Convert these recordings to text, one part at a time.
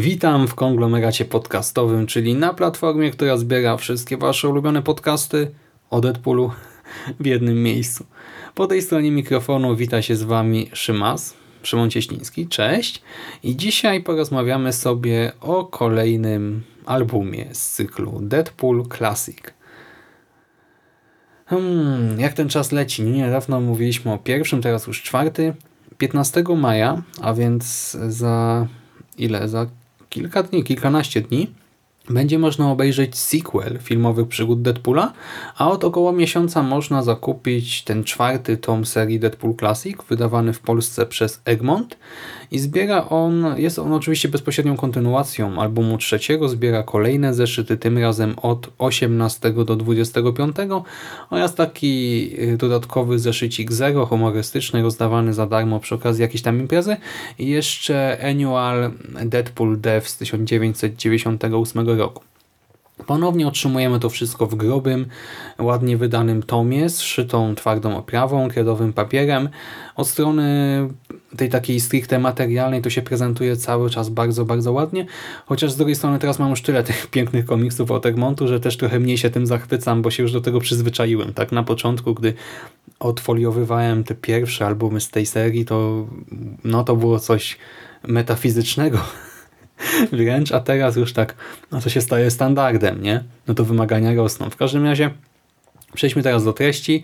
Witam w konglomeracie podcastowym, czyli na platformie, która zbiera wszystkie Wasze ulubione podcasty o Deadpoolu w jednym miejscu. Po tej stronie mikrofonu wita się z Wami Szymas, Szymon Cieśliński, cześć. I dzisiaj porozmawiamy sobie o kolejnym albumie z cyklu Deadpool Classic. Hmm, jak ten czas leci? Niedawno mówiliśmy o pierwszym, teraz już czwarty. 15 maja, a więc za ile? Za kilka dni, kilkanaście dni będzie można obejrzeć sequel filmowych przygód Deadpoola, a od około miesiąca można zakupić ten czwarty tom serii Deadpool Classic, wydawany w Polsce przez Egmont i zbiera on, jest on oczywiście bezpośrednią kontynuacją albumu trzeciego, zbiera kolejne zeszyty, tym razem od 18 do 25 oraz taki y, dodatkowy zeszycik zero humorystyczny rozdawany za darmo przy okazji jakiejś tam imprezy i jeszcze Annual Deadpool Death z 1998 roku. Ponownie otrzymujemy to wszystko w grubym, ładnie wydanym tomie z szytą twardą oprawą, kredowym papierem. Od strony tej takiej stricte materialnej to się prezentuje cały czas bardzo, bardzo ładnie, chociaż z drugiej strony teraz mam już tyle tych pięknych komiksów od Egmontu, że też trochę mniej się tym zachwycam, bo się już do tego przyzwyczaiłem. Tak na początku, gdy odfoliowywałem te pierwsze albumy z tej serii, to no to było coś metafizycznego wręcz, a teraz już tak, no to się staje standardem, nie? No to wymagania rosną. W każdym razie przejdźmy teraz do treści.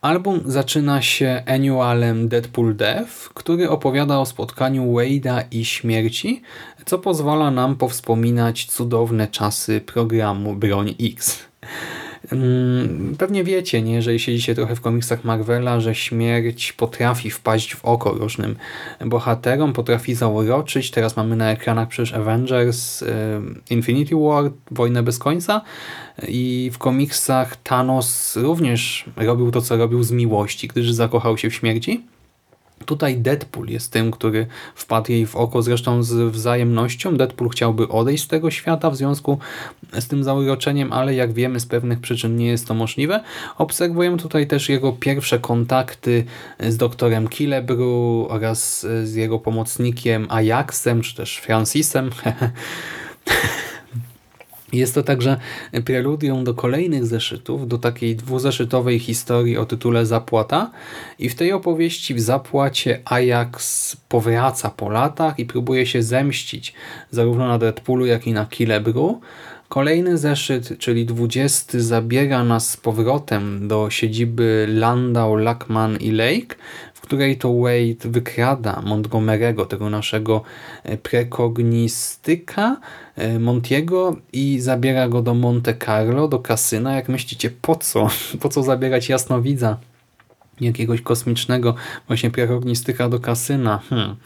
Album zaczyna się annualem Deadpool Death, który opowiada o spotkaniu Wade'a i śmierci, co pozwala nam powspominać cudowne czasy programu Broń X. Mm, pewnie wiecie, nie, jeżeli siedzicie trochę w komiksach Marvela, że śmierć potrafi wpaść w oko różnym bohaterom, potrafi zauroczyć. Teraz mamy na ekranach przecież Avengers, Infinity War, Wojnę bez końca i w komiksach Thanos również robił to, co robił z miłości, gdyż zakochał się w śmierci. Tutaj Deadpool jest tym, który wpadł jej w oko, zresztą z wzajemnością. Deadpool chciałby odejść z tego świata w związku z tym zauroczeniem, ale jak wiemy z pewnych przyczyn nie jest to możliwe. Obserwujemy tutaj też jego pierwsze kontakty z doktorem Killebrew oraz z jego pomocnikiem Ajaxem, czy też Francisem. Jest to także preludium do kolejnych zeszytów, do takiej dwuzeszytowej historii o tytule Zapłata i w tej opowieści w Zapłacie Ajax powraca po latach i próbuje się zemścić zarówno na Deadpoolu, jak i na Killebrew. Kolejny zeszyt, czyli 20, zabiera nas z powrotem do siedziby Landau, Lackman i Lake, której to Wade wykrada Montgomery'ego, tego naszego e, prekognistyka e, Montiego i zabiera go do Monte Carlo, do kasyna. Jak myślicie, po co? Po co zabierać jasnowidza? jakiegoś kosmicznego właśnie prekognistyka do kasyna. Hmm.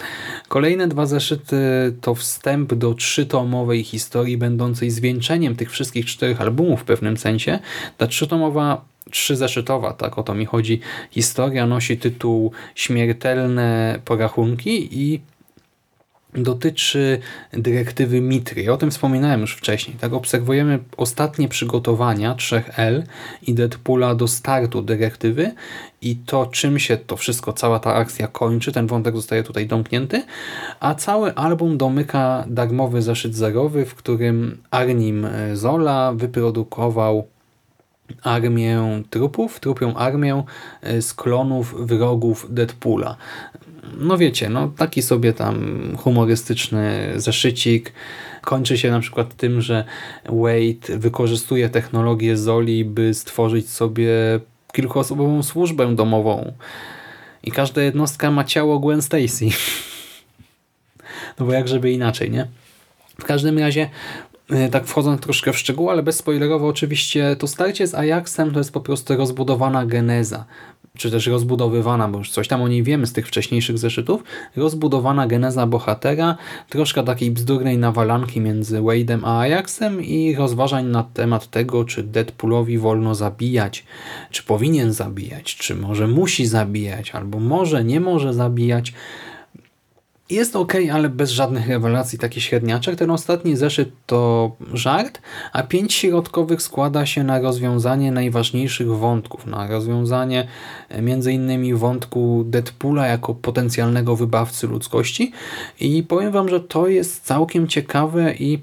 Kolejne dwa zeszyty to wstęp do trzytomowej historii będącej zwieńczeniem tych wszystkich czterech albumów w pewnym sensie. Ta trzytomowa trzyzeszytowa, tak o to mi chodzi. Historia nosi tytuł Śmiertelne porachunki i dotyczy dyrektywy Mitry. O tym wspominałem już wcześniej. Tak obserwujemy ostatnie przygotowania 3L i Deadpoola do startu dyrektywy i to czym się to wszystko, cała ta akcja kończy. Ten wątek zostaje tutaj domknięty, a cały album domyka darmowy zeszyt zerowy, w którym Arnim Zola wyprodukował armię trupów, trupią armię e, z klonów wrogów Deadpoola. No wiecie, no taki sobie tam humorystyczny zeszycik. Kończy się na przykład tym, że Wade wykorzystuje technologię Zoli, by stworzyć sobie kilkuosobową służbę domową. I każda jednostka ma ciało Gwen Stacy. No bo jak żeby inaczej, nie? W każdym razie E, tak wchodząc troszkę w szczegóły, ale bezspoilerowo oczywiście, to starcie z Ajaxem to jest po prostu rozbudowana geneza, czy też rozbudowywana, bo już coś tam o niej wiemy z tych wcześniejszych zeszytów, rozbudowana geneza bohatera, troszkę takiej bzdurnej nawalanki między Wade'em a Ajaxem i rozważań na temat tego, czy Deadpoolowi wolno zabijać, czy powinien zabijać, czy może musi zabijać, albo może nie może zabijać. Jest ok, ale bez żadnych rewelacji, taki średniaczek. Ten ostatni zeszyt to żart, a pięć środkowych składa się na rozwiązanie najważniejszych wątków, na rozwiązanie e, innymi wątku Deadpoola jako potencjalnego wybawcy ludzkości i powiem wam, że to jest całkiem ciekawe i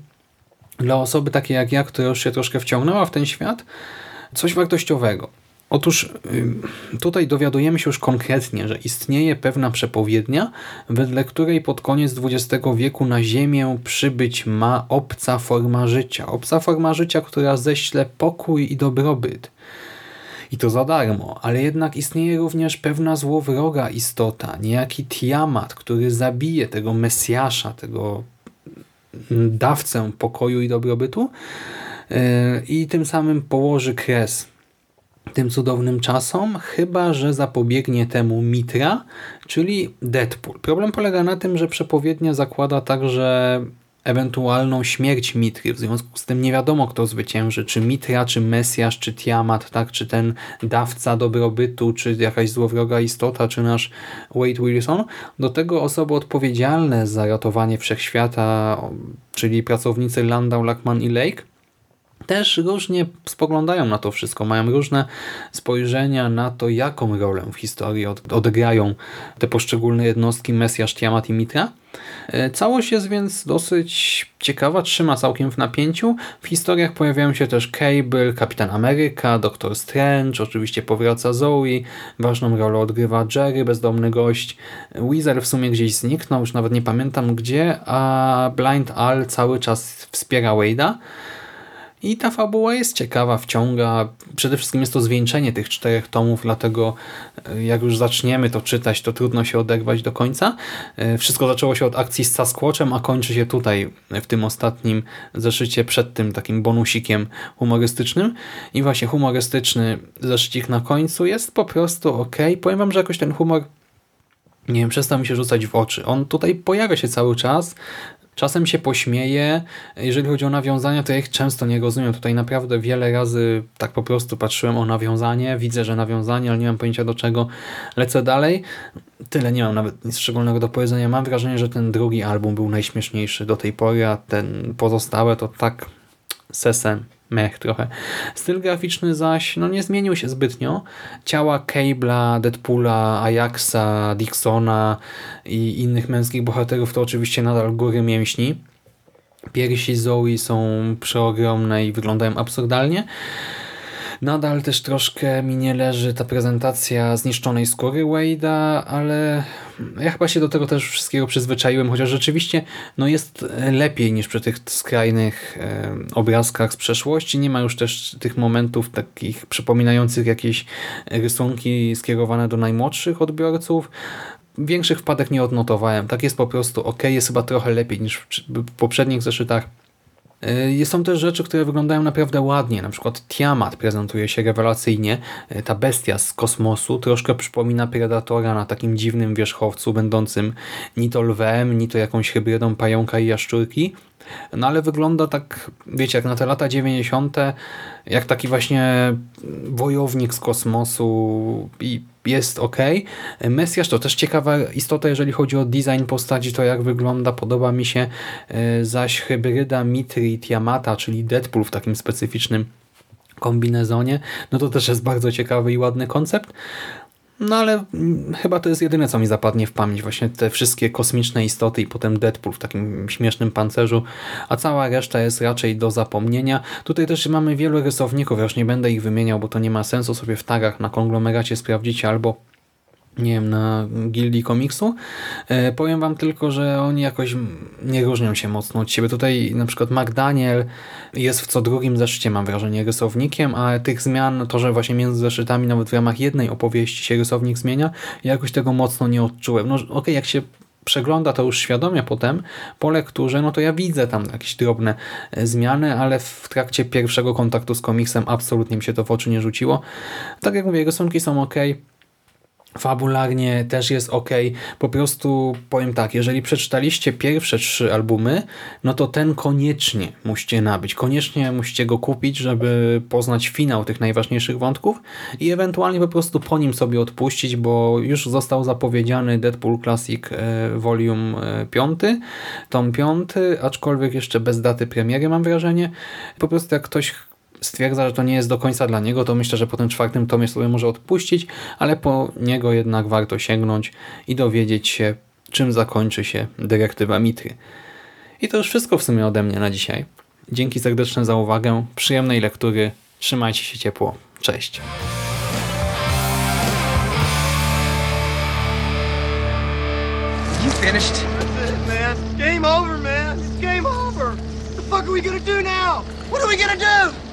dla osoby takiej jak ja, która już się troszkę wciągnęła w ten świat, coś wartościowego. Otóż tutaj dowiadujemy się już konkretnie, że istnieje pewna przepowiednia, wedle której pod koniec XX wieku na Ziemię przybyć ma obca forma życia. Obca forma życia, która ześle pokój i dobrobyt. I to za darmo, ale jednak istnieje również pewna złowroga istota, niejaki Tiamat, który zabije tego Mesjasza, tego dawcę pokoju i dobrobytu yy, i tym samym położy kres tym cudownym czasom, chyba że zapobiegnie temu Mitra, czyli Deadpool. Problem polega na tym, że przepowiednia zakłada także ewentualną śmierć Mitry. W związku z tym nie wiadomo, kto zwycięży, czy Mitra, czy Mesjasz, czy Tiamat, tak? czy ten dawca dobrobytu, czy jakaś złowroga istota, czy nasz Wade Wilson. Do tego osoby odpowiedzialne za ratowanie wszechświata, czyli pracownicy Landau, Lackman i Lake, też różnie spoglądają na to wszystko, mają różne spojrzenia na to, jaką rolę w historii odegrają te poszczególne jednostki Mesjasz, Tiamat i Mitra. E, całość jest więc dosyć ciekawa, trzyma całkiem w napięciu. W historiach pojawiają się też Cable, Kapitan Ameryka, Doktor Strange, oczywiście powraca Zoe, ważną rolę odgrywa Jerry, bezdomny gość. Weezer w sumie gdzieś zniknął, już nawet nie pamiętam gdzie, a Blind Al cały czas wspiera Wade'a. I ta fabuła jest ciekawa, wciąga. Przede wszystkim jest to zwieńczenie tych czterech tomów, dlatego e, jak już zaczniemy to czytać, to trudno się oderwać do końca. E, wszystko zaczęło się od akcji z Sasquatchem, a kończy się tutaj, w tym ostatnim zeszycie, przed tym takim bonusikiem humorystycznym. I właśnie humorystyczny zeszycik na końcu jest po prostu ok. Powiem wam, że jakoś ten humor nie wiem, przestał mi się rzucać w oczy. On tutaj pojawia się cały czas, Czasem się pośmieję. Jeżeli chodzi o nawiązania, to ja ich często nie rozumiem. Tutaj naprawdę wiele razy tak po prostu patrzyłem o nawiązanie, widzę, że nawiązanie, ale nie mam pojęcia do czego. Lecę dalej. Tyle nie mam nawet nic szczególnego do powiedzenia. Mam wrażenie, że ten drugi album był najśmieszniejszy do tej pory, a ten pozostałe to tak sesem mech trochę. Styl graficzny zaś no nie zmienił się zbytnio. Ciała Cable'a, Deadpoola, Ajaxa, Dixona i innych męskich bohaterów to oczywiście nadal góry mięśni. Piersi Zoe są przeogromne i wyglądają absurdalnie. Nadal też troszkę mi nie leży ta prezentacja zniszczonej skóry Wade'a, ale ja chyba się do tego też wszystkiego przyzwyczaiłem, chociaż rzeczywiście no jest lepiej niż przy tych skrajnych obrazkach z przeszłości. Nie ma już też tych momentów takich przypominających jakieś rysunki skierowane do najmłodszych odbiorców. Większych wpadek nie odnotowałem. Tak jest po prostu ok, jest chyba trochę lepiej niż w poprzednich zeszytach. Y, są też rzeczy, które wyglądają naprawdę ładnie. Na przykład Tiamat prezentuje się rewelacyjnie. Y, ta bestia z kosmosu troszkę przypomina Predatora na takim dziwnym wierzchowcu, będącym ni to lwem, ni to jakąś hybrydą pająka i jaszczurki. No ale wygląda tak, wiecie, jak na te lata 90., jak taki właśnie wojownik z kosmosu i jest ok. Mesjasz to też ciekawa istota, jeżeli chodzi o design postaci, to jak wygląda, podoba mi się e, zaś hybryda Mitry i Tiamata, czyli Deadpool w takim specyficznym kombinezonie, no to też jest bardzo ciekawy i ładny koncept. No ale chyba to jest jedyne, co mi zapadnie w pamięć. Właśnie te wszystkie kosmiczne istoty i potem Deadpool w takim śmiesznym pancerzu, a cała reszta jest raczej do zapomnienia. Tutaj też mamy wielu rysowników, ja już nie będę ich wymieniał, bo to nie ma sensu sobie w tagach na konglomeracie sprawdzić albo nie wiem, na gildii komiksu. E, powiem wam tylko, że oni jakoś nie różnią się mocno od siebie. Tutaj na przykład McDaniel jest w co drugim zeszycie, mam wrażenie, rysownikiem, a tych zmian, to, że właśnie między zeszytami nawet w ramach jednej opowieści się rysownik zmienia, ja jakoś tego mocno nie odczułem. No okej, okay, jak się przegląda to już świadomie potem po lekturze, no to ja widzę tam jakieś drobne e, zmiany, ale w trakcie pierwszego kontaktu z komiksem absolutnie mi się to w oczy nie rzuciło. Tak jak mówię, rysunki są ok, Fabularnie też jest ok. Po prostu powiem tak, jeżeli przeczytaliście pierwsze trzy albumy, no to ten koniecznie musicie nabyć. Koniecznie musicie go kupić, żeby poznać finał tych najważniejszych wątków i ewentualnie po prostu po nim sobie odpuścić, bo już został zapowiedziany Deadpool Classic e, Volume 5, tom 5, aczkolwiek jeszcze bez daty premiery mam wrażenie. Po prostu jak ktoś stwierdza, że to nie jest do końca dla niego, to myślę, że po tym czwartym tomie sobie może odpuścić, ale po niego jednak warto sięgnąć i dowiedzieć się, czym zakończy się dyrektywa Mitry. I to już wszystko w sumie ode mnie na dzisiaj. Dzięki serdeczne za uwagę, przyjemnej lektury, trzymajcie się ciepło, cześć. You finished? That's it, man. Game over, man. It's game over. What the fuck are we gonna do now? What are we gonna do?